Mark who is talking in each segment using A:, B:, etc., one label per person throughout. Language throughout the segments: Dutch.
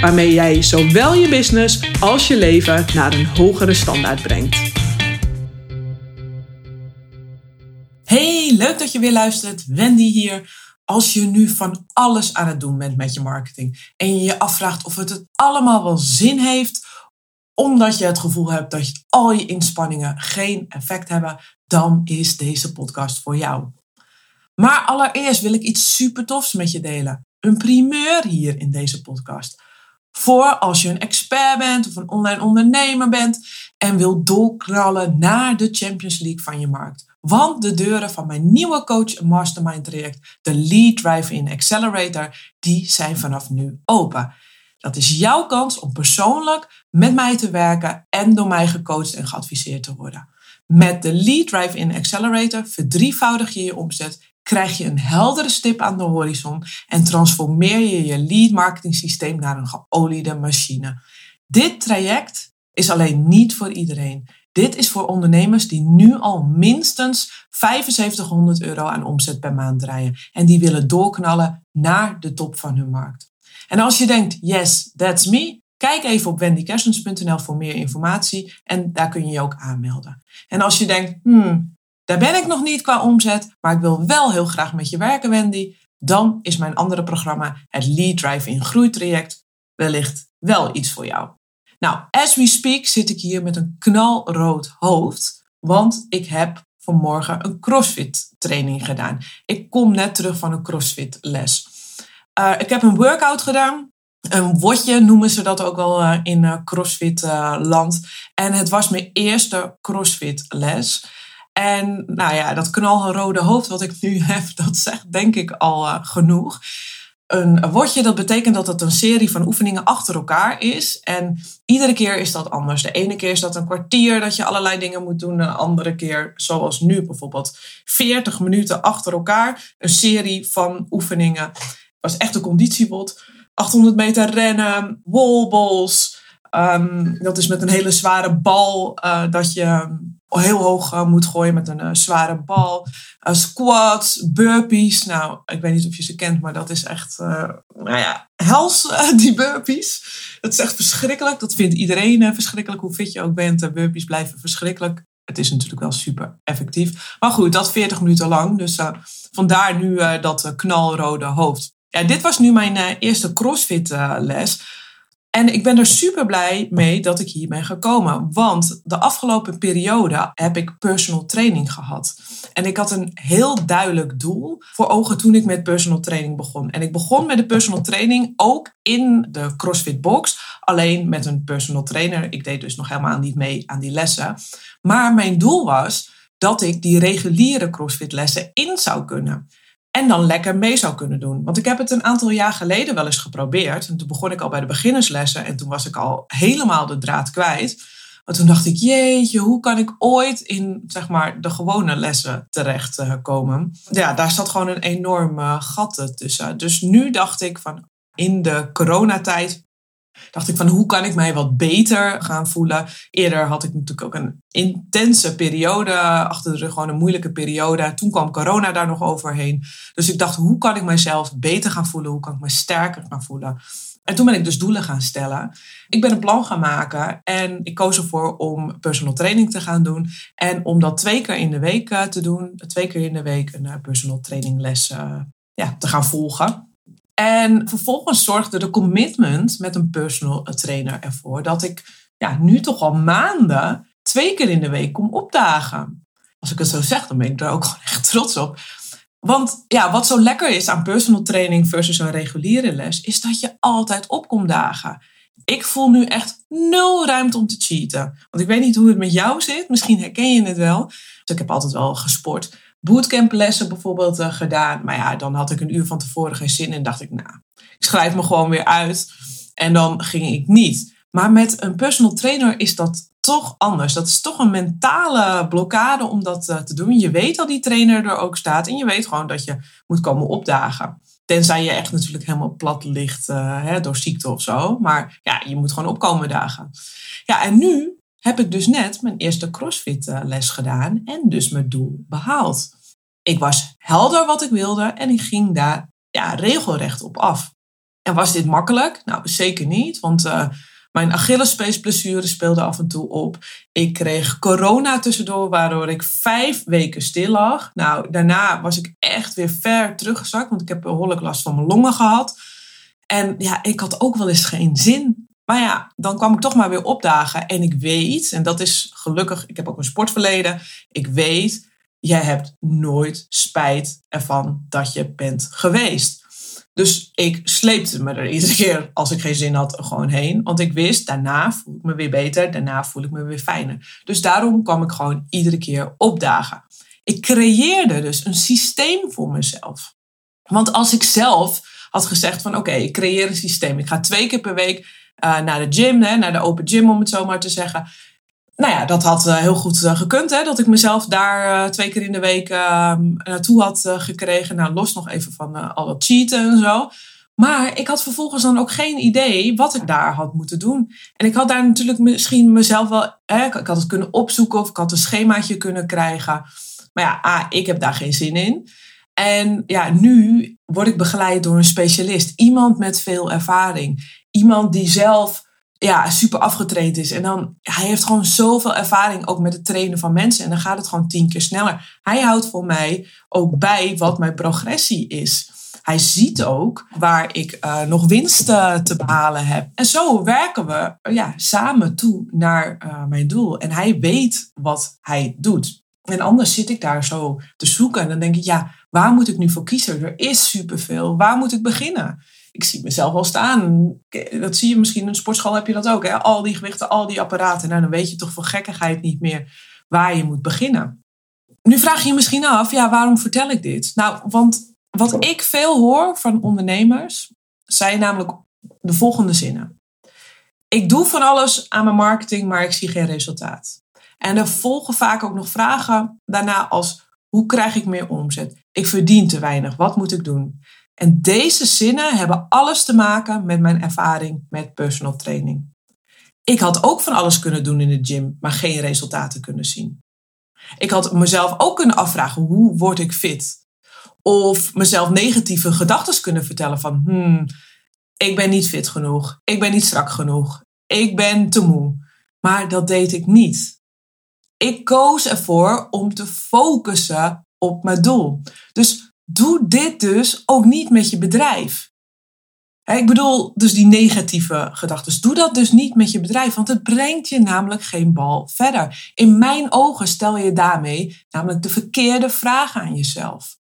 A: waarmee jij zowel je business als je leven naar een hogere standaard brengt. Hey, leuk dat je weer luistert. Wendy hier. Als je nu van alles aan het doen bent met je marketing en je je afvraagt of het het allemaal wel zin heeft, omdat je het gevoel hebt dat al je inspanningen geen effect hebben, dan is deze podcast voor jou. Maar allereerst wil ik iets super tofs met je delen. Een primeur hier in deze podcast voor als je een expert bent of een online ondernemer bent en wil doorknallen naar de Champions League van je markt. Want de deuren van mijn nieuwe coach mastermind traject, de Lead Drive In Accelerator, die zijn vanaf nu open. Dat is jouw kans om persoonlijk met mij te werken en door mij gecoacht en geadviseerd te worden. Met de Lead Drive In Accelerator verdrievoudig je je omzet krijg je een heldere stip aan de horizon en transformeer je je lead marketing systeem naar een geoliede machine. Dit traject is alleen niet voor iedereen. Dit is voor ondernemers die nu al minstens 7500 euro aan omzet per maand draaien en die willen doorknallen naar de top van hun markt. En als je denkt, yes, that's me, kijk even op wendykersens.nl voor meer informatie en daar kun je je ook aanmelden. En als je denkt, hmm, daar ben ik nog niet qua omzet, maar ik wil wel heel graag met je werken, Wendy. Dan is mijn andere programma, het Lead Drive in Groeitraject, wellicht wel iets voor jou. Nou, as we speak zit ik hier met een knalrood hoofd, want ik heb vanmorgen een CrossFit training gedaan. Ik kom net terug van een CrossFit les. Uh, ik heb een workout gedaan. Een wotje noemen ze dat ook wel uh, in uh, land. En het was mijn eerste CrossFit les. En nou ja, dat knalrode hoofd wat ik nu heb, dat zegt denk ik al uh, genoeg. Een wordje, dat betekent dat het een serie van oefeningen achter elkaar is. En iedere keer is dat anders. De ene keer is dat een kwartier dat je allerlei dingen moet doen. De andere keer, zoals nu bijvoorbeeld, 40 minuten achter elkaar. Een serie van oefeningen. Het was echt een conditiebot. 800 meter rennen, wallballs. Um, dat is met een hele zware bal uh, dat je heel hoog uh, moet gooien met een uh, zware bal. Uh, squats, burpees. Nou, ik weet niet of je ze kent, maar dat is echt, nou ja, hels, die burpees. Dat is echt verschrikkelijk. Dat vindt iedereen verschrikkelijk, hoe fit je ook bent. burpees blijven verschrikkelijk. Het is natuurlijk wel super effectief. Maar goed, dat 40 minuten lang. Dus vandaar nu dat knalrode hoofd. Ja, dit was nu mijn eerste CrossFit les. En ik ben er super blij mee dat ik hier ben gekomen. Want de afgelopen periode heb ik personal training gehad. En ik had een heel duidelijk doel voor ogen toen ik met personal training begon. En ik begon met de personal training ook in de CrossFit Box. Alleen met een personal trainer. Ik deed dus nog helemaal niet mee aan die lessen. Maar mijn doel was dat ik die reguliere CrossFit lessen in zou kunnen. En dan lekker mee zou kunnen doen. Want ik heb het een aantal jaar geleden wel eens geprobeerd. En toen begon ik al bij de beginnerslessen. En toen was ik al helemaal de draad kwijt. Maar toen dacht ik, jeetje, hoe kan ik ooit in zeg maar, de gewone lessen terechtkomen? Ja, daar zat gewoon een enorm gat tussen. Dus nu dacht ik van in de coronatijd dacht ik van hoe kan ik mij wat beter gaan voelen. Eerder had ik natuurlijk ook een intense periode achter de rug, gewoon een moeilijke periode. Toen kwam corona daar nog overheen. Dus ik dacht hoe kan ik mezelf beter gaan voelen, hoe kan ik me sterker gaan voelen. En toen ben ik dus doelen gaan stellen. Ik ben een plan gaan maken en ik koos ervoor om personal training te gaan doen. En om dat twee keer in de week eh, te doen. Twee keer in de week een eh, personal training les eh, ja, te gaan volgen. En vervolgens zorgde de commitment met een personal trainer ervoor dat ik ja, nu toch al maanden twee keer in de week kom opdagen. Als ik het zo zeg, dan ben ik daar ook gewoon echt trots op. Want ja, wat zo lekker is aan personal training versus een reguliere les, is dat je altijd opkomt dagen. Ik voel nu echt nul ruimte om te cheaten. Want ik weet niet hoe het met jou zit. Misschien herken je het wel. Dus ik heb altijd wel gesport bootcamplessen bijvoorbeeld uh, gedaan. Maar ja, dan had ik een uur van tevoren geen zin en dacht ik, nou, ik schrijf me gewoon weer uit. En dan ging ik niet. Maar met een personal trainer is dat toch anders. Dat is toch een mentale blokkade om dat eh, te doen. Je weet dat die trainer er ook staat en je weet gewoon dat je moet komen opdagen. Tenzij je echt natuurlijk helemaal plat ligt hè, door ziekte of zo. Maar ja, je moet gewoon opkomen dagen. Ja, en nu heb ik dus net mijn eerste CrossFit eh, les gedaan en dus mijn doel behaald. Ik was helder wat ik wilde en ik ging daar ja, regelrecht op af. En was dit makkelijk? Nou, zeker niet, want uh, mijn Achillespeesblessure speelde af en toe op. Ik kreeg corona tussendoor, waardoor ik vijf weken stil lag. Nou, daarna was ik echt weer ver teruggezakt, want ik heb behoorlijk last van mijn longen gehad. En ja, ik had ook wel eens geen zin. Maar ja, dan kwam ik toch maar weer opdagen. En ik weet, en dat is gelukkig, ik heb ook een sportverleden. Ik weet, jij hebt nooit spijt ervan dat je bent geweest. Dus ik sleepte me er iedere keer als ik geen zin had gewoon heen. Want ik wist, daarna voel ik me weer beter, daarna voel ik me weer fijner. Dus daarom kwam ik gewoon iedere keer opdagen. Ik creëerde dus een systeem voor mezelf. Want als ik zelf had gezegd van oké, ik creëer een systeem. Ik ga twee keer per week uh, naar de gym, hè, naar de open gym om het zo maar te zeggen nou ja, dat had uh, heel goed uh, gekund. Hè? Dat ik mezelf daar twee keer in de week ehm, naartoe had gekregen. Nou, los nog even van al dat cheaten en zo. Maar ik had vervolgens dan ook geen idee wat ik daar had moeten doen. En ik had daar natuurlijk misschien mezelf wel... Hè, ik had het kunnen opzoeken of ik had een schemaatje kunnen krijgen. Maar ja, A, ik heb daar geen zin in. En ja, nu word ik begeleid door een specialist. Iemand met veel ervaring. Iemand die zelf ja, super afgetraind is. En dan, hij heeft gewoon zoveel ervaring ook met het trainen van mensen. En dan gaat het gewoon tien keer sneller. Hij houdt voor mij ook bij wat mijn progressie is. Hij ziet ook waar ik uh, nog winst uh, te behalen heb. En zo werken we ja, samen toe naar uh, mijn doel. En hij weet wat hij doet. En anders zit ik daar zo te zoeken. En dan denk ik, ja, waar moet ik nu voor kiezen? Er is superveel. Waar moet ik beginnen? ik zie mezelf al staan. Dat zie je misschien in een sportschool heb je dat ook. Hè? Al die gewichten, al die apparaten. Nou, dan weet je toch voor gekkigheid niet meer waar je moet beginnen. Nu vraag je je misschien af, ja, waarom vertel ik dit? Nou, want wat ik veel hoor van ondernemers zijn namelijk de volgende zinnen. Ik doe van alles aan mijn marketing, maar ik zie geen resultaat. En er volgen vaak ook nog vragen daarna als: hoe krijg ik meer omzet? Ik verdien te weinig, wat moet ik doen? En deze zinnen hebben alles te maken met mijn ervaring met personal training. Ik had ook van alles kunnen doen in de gym, maar geen resultaten kunnen zien. Ik had mezelf ook kunnen afvragen, hoe word ik fit? Of mezelf negatieve gedachten kunnen vertellen van, hmm, ik ben niet fit genoeg, ik ben niet strak genoeg, ik ben te moe. Maar dat deed ik niet. Ik koos ervoor om te focussen op mijn doel. Dus doe dit dus ook niet met je bedrijf. Ik bedoel, dus die negatieve gedachten. Doe dat dus niet met je bedrijf, want het brengt je namelijk geen bal verder. In mijn ogen stel je daarmee namelijk de verkeerde vragen aan jezelf.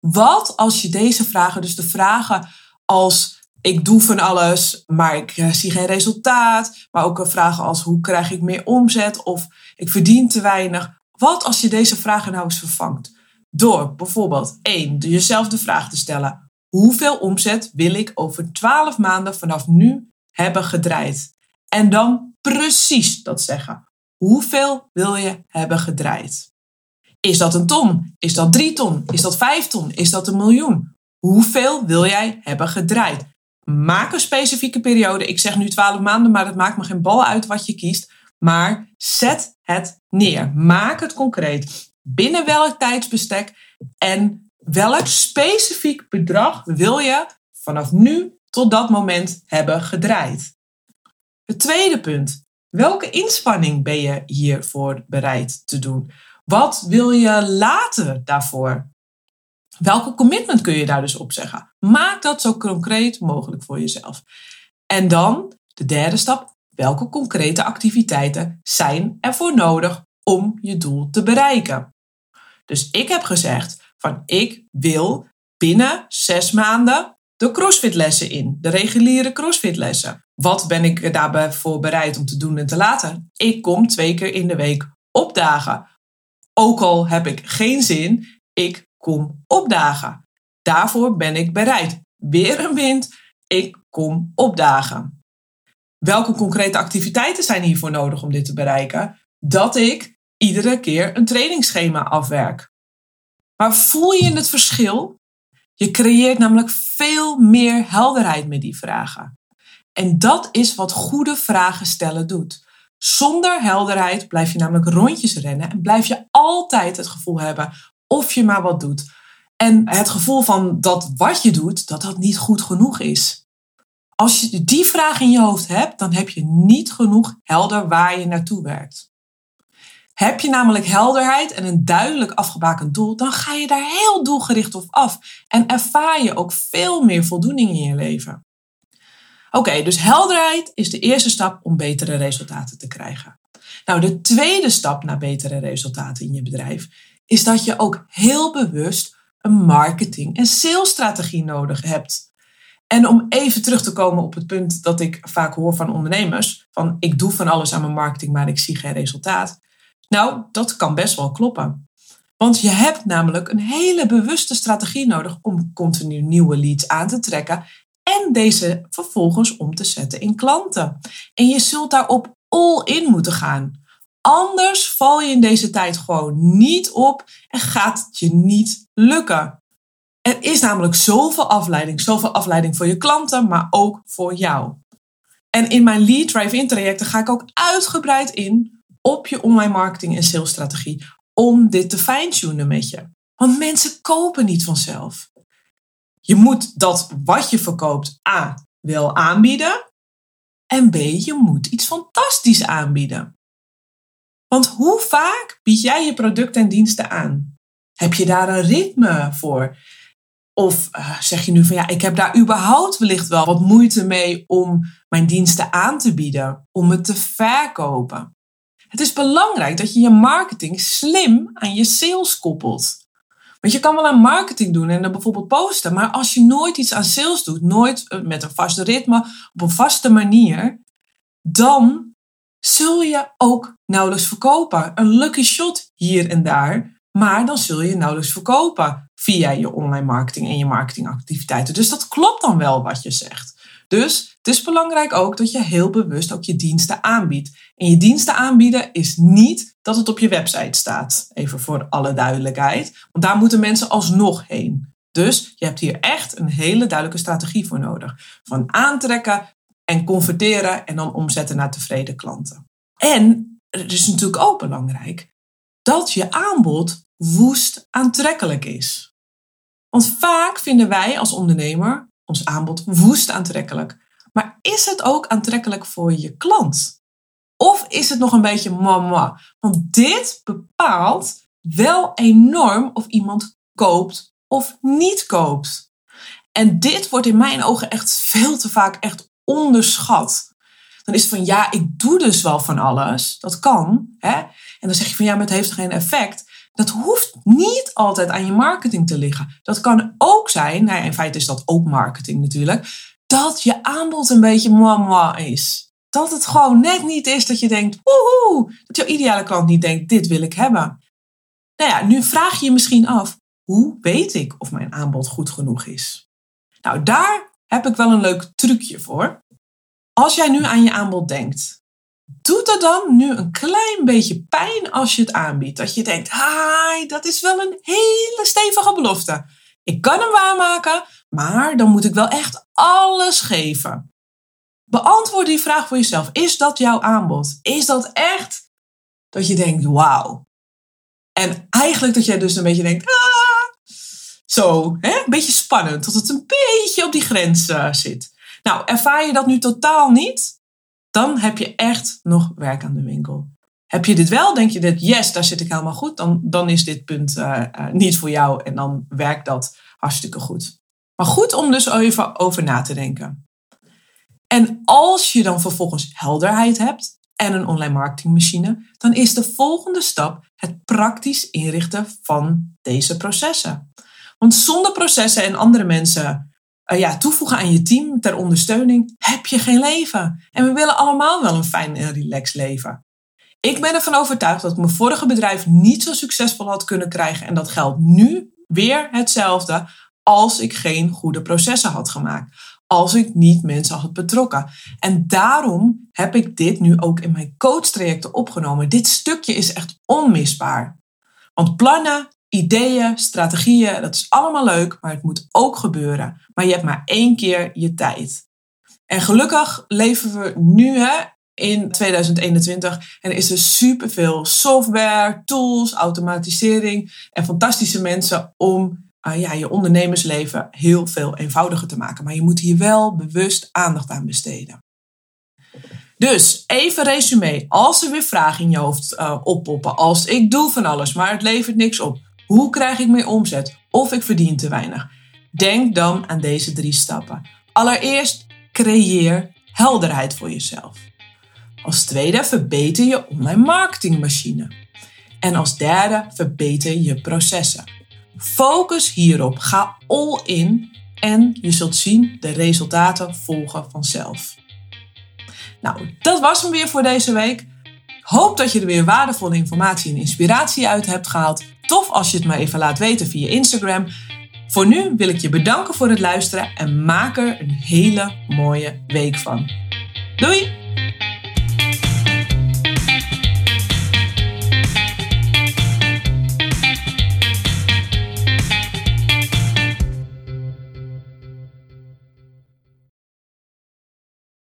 A: Wat als je deze vragen, dus de vragen als ik doe van alles, maar ik eh, zie geen resultaat, maar ook vragen als hoe krijg ik meer omzet of ik verdien te weinig. Wat als je deze vragen nou eens vervangt? Door bijvoorbeeld één, jezelf de vraag te stellen: hoeveel omzet wil ik over 12 maanden vanaf nu hebben gedraaid? En dan precies dat zeggen. Hoeveel wil je hebben gedraaid? Is dat een ton? Is dat drie ton? Is dat vijf ton? Is dat een miljoen? Hoeveel wil jij hebben gedraaid? Maak een specifieke periode. Ik zeg nu 12 maanden, maar het maakt me geen bal uit wat je kiest. Maar zet het neer. Maak het concreet binnen welk tijdsbestek en welk specifiek bedrag wil je vanaf nu tot dat moment hebben gedraaid. Het tweede punt. Welke inspanning ben je hiervoor bereid te doen? Wat wil je later daarvoor? Welke commitment kun je daar dus op zeggen? Maak dat zo concreet mogelijk voor jezelf. En dan de derde stap. Welke concrete activiteiten zijn ervoor nodig om je doel te bereiken? Dus ik heb gezegd van ik wil binnen zes maanden de crossfitlessen in, de reguliere crossfitlessen. Wat ben ik daarbij voor bereid om te doen en te laten? Ik kom twee keer in de week opdagen. Ook al heb ik geen zin, ik kom opdagen. Daarvoor ben ik bereid. Weer een wind, ik kom opdagen. Welke concrete activiteiten zijn hiervoor nodig om dit te bereiken? Dat ik iedere keer een trainingsschema afwerk. Maar voel je het verschil? Je creëert namelijk veel meer helderheid met die vragen. En dat is wat goede vragen stellen doet. Zonder helderheid blijf je namelijk rondjes rennen en blijf je altijd het gevoel hebben of je maar wat doet. En het gevoel van dat wat je doet, dat dat niet goed genoeg is. Als je die vraag in je hoofd hebt, dan heb je niet genoeg helder waar je naartoe werkt. Heb je namelijk helderheid en een duidelijk afgebakend doel, dan ga je daar heel doelgericht op af en ervaar je ook veel meer voldoening in je leven. Oké, dus helderheid is de eerste stap om betere resultaten te krijgen. Nou, de tweede stap naar betere resultaten in je bedrijf is dat je ook heel bewust een marketing- en salesstrategie nodig hebt. En om even terug te komen op het punt dat ik vaak hoor van ondernemers: van ik doe van alles aan mijn marketing, maar ik zie geen resultaat. Nou, dat kan best wel kloppen. Want je hebt namelijk een hele bewuste strategie nodig om continu nieuwe leads aan te trekken en deze vervolgens om te zetten in klanten. En je zult daarop all in moeten gaan. Anders val je in deze tijd gewoon niet op en gaat het je niet lukken. Er is namelijk zoveel afleiding, zoveel afleiding voor je klanten, maar ook voor jou. En in mijn Lead Drive-In trajecten ga ik ook uitgebreid in op je online marketing en salesstrategie om dit te fine-tunen met je. Want mensen kopen niet vanzelf. Je moet dat wat je verkoopt A wel aanbieden en B je moet iets fantastisch aanbieden. Want hoe vaak bied jij je producten en diensten aan? Heb je daar een ritme voor? Of uh, zeg je nu van ja, ik heb daar überhaupt wellicht wel wat moeite mee om mijn diensten aan te bieden, om het te verkopen. Het is belangrijk dat je je marketing slim aan je sales koppelt. Want je kan wel aan marketing doen en dan bijvoorbeeld posten, maar als je nooit iets aan sales doet, nooit eh, met een vaste ritme, op een vaste manier, dan zul je ook nauwelijks verkopen. Een lucky shot hier en daar, maar dan zul je nauwelijks verkopen via je online marketing en je marketingactiviteiten. Dus dat klopt dan wel wat je zegt. Dus het is belangrijk ook dat je heel bewust ook je diensten aanbiedt. En je diensten aanbieden is niet dat het op je website staat. Even voor alle duidelijkheid. Want daar moeten mensen alsnog heen. Dus je hebt hier echt een hele duidelijke strategie voor nodig. Van aantrekken en converteren en dan omzetten naar tevreden klanten. En het is natuurlijk ook belangrijk dat je aanbod woest aantrekkelijk is. Want vaak vinden wij als ondernemer ons aanbod woest aantrekkelijk. Maar is het ook aantrekkelijk voor je klant? Of is het nog een beetje mama? Want dit bepaalt wel enorm of iemand koopt of niet koopt. En dit wordt in mijn ogen echt veel te vaak echt onderschat. Dan is het van ja, ik doe dus wel van alles. Dat kan. Hè? En dan zeg je van ja, maar het heeft geen effect. Dat hoeft niet altijd aan je marketing te liggen. Dat kan ook zijn, nou ja, in feite is dat ook marketing natuurlijk, dat je aanbod een beetje mama is. Dat het gewoon net niet is dat je denkt, woehoe, dat jouw ideale klant niet denkt, dit wil ik hebben. Nou ja, nu vraag je je misschien af, hoe weet ik of mijn aanbod goed genoeg is? Nou, daar heb ik wel een leuk trucje voor. Als jij nu aan je aanbod denkt, doet er dan nu een klein beetje pijn als je het aanbiedt? Dat je denkt, hi, dat is wel een hele stevige belofte. Ik kan hem waarmaken, maar dan moet ik wel echt alles geven. Beantwoord die vraag voor jezelf. Is dat jouw aanbod? Is dat echt dat je denkt, wauw. En eigenlijk dat jij dus een beetje denkt, ah, zo, hè? een beetje spannend, dat het een beetje op die grens zit. Nou, ervaar je dat nu totaal niet? Dan heb je echt nog werk aan de winkel. Heb je dit wel? Denk je dat yes, daar zit ik helemaal goed? Dan, dan is dit punt uh, uh, niet voor jou en dan werkt dat hartstikke goed. Maar goed om dus even over na te denken. En als je dan vervolgens helderheid hebt en een online marketingmachine, dan is de volgende stap het praktisch inrichten van deze processen. Want zonder processen en andere mensen uh, ja, toevoegen aan je team ter ondersteuning, heb je geen leven. En we willen allemaal wel een fijn en relaxed leven. Ik ben ervan overtuigd dat ik mijn vorige bedrijf niet zo succesvol had kunnen krijgen. En dat geldt nu weer hetzelfde als ik geen goede processen had gemaakt. als ik niet mensen had betrokken. En daarom heb ik dit nu ook in mijn coachtrajecten opgenomen. Dit stukje is echt onmisbaar. Want plannen, ideeën, strategieën, dat is allemaal leuk, maar het moet ook gebeuren. Maar je hebt maar één keer je tijd. En gelukkig leven we nu hè, in 2021 en is er superveel software, tools, automatisering en fantastische mensen om uh, ja, je ondernemersleven heel veel eenvoudiger te maken. Maar je moet hier wel bewust aandacht aan besteden. Dus even resume. Als er weer vragen in je hoofd uh, oppoppen, als ik doe van alles, maar het levert niks op, hoe krijg ik meer omzet of ik verdien te weinig? Denk dan aan deze drie stappen. Allereerst, creëer helderheid voor jezelf. Als tweede, verbeter je online marketingmachine. En als derde, verbeter je processen. Focus hierop, ga all in en je zult zien de resultaten volgen vanzelf. Nou, dat was hem weer voor deze week. Hoop dat je er weer waardevolle informatie en inspiratie uit hebt gehaald. Tof als je het me even laat weten via Instagram. Voor nu wil ik je bedanken voor het luisteren en maak er een hele mooie week van. Doei!